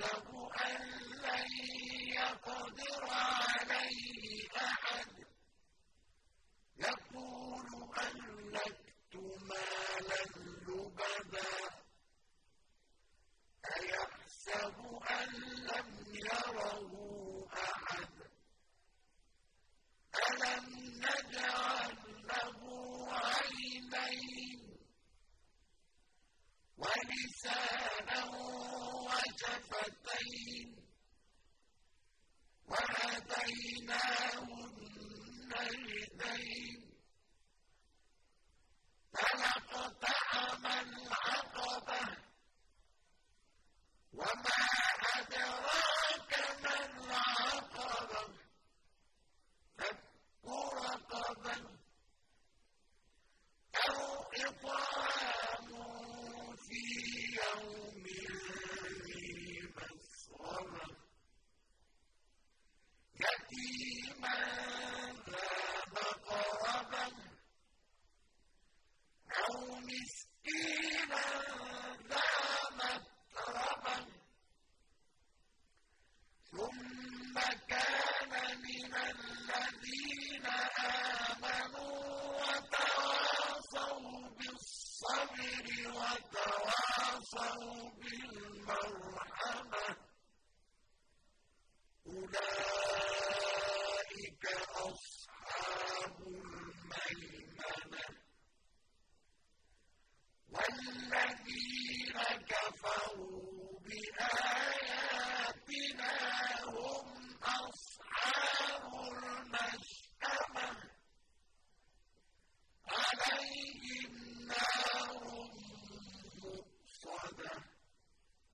يَحْسَبُ أَن لَّن يَقْدِرَ عَلَيْهِ أَحَدٌ. يَقُولُ أَهْلَكْتُ مَالًا لُّبَدًا. أَيَحْسَبُ أَن لَّمْ يَرَهُ أَحَدٌ. أَلَمْ نَجْعَل لَّهُ عَيْنَيْنِ وَلِسَانًا وَشَفَتَيْنِ وَهَدَيْنَاهُ النَّجْدَيْنِ فَلَاقْتَحَمَ الْعَقَبَةَ وَمَا أَدْرَاكَ مَا الْعَقَبَةُ فَكُّ رَقَبَةٍ أَوْ إِطْعَامٌ ثُمَّ كَانَ مِنَ الَّذِينَ آمَنُوا وَتَوَاصَوْا بِالصَّبْرِ وَتَوَاصَوْا بِالْمَرْحَمَةِ. أُولَٰئِكَ أَصْحَابُ الْمَيْمَنَةِ. وَالَّذِينَ مشأمة عليه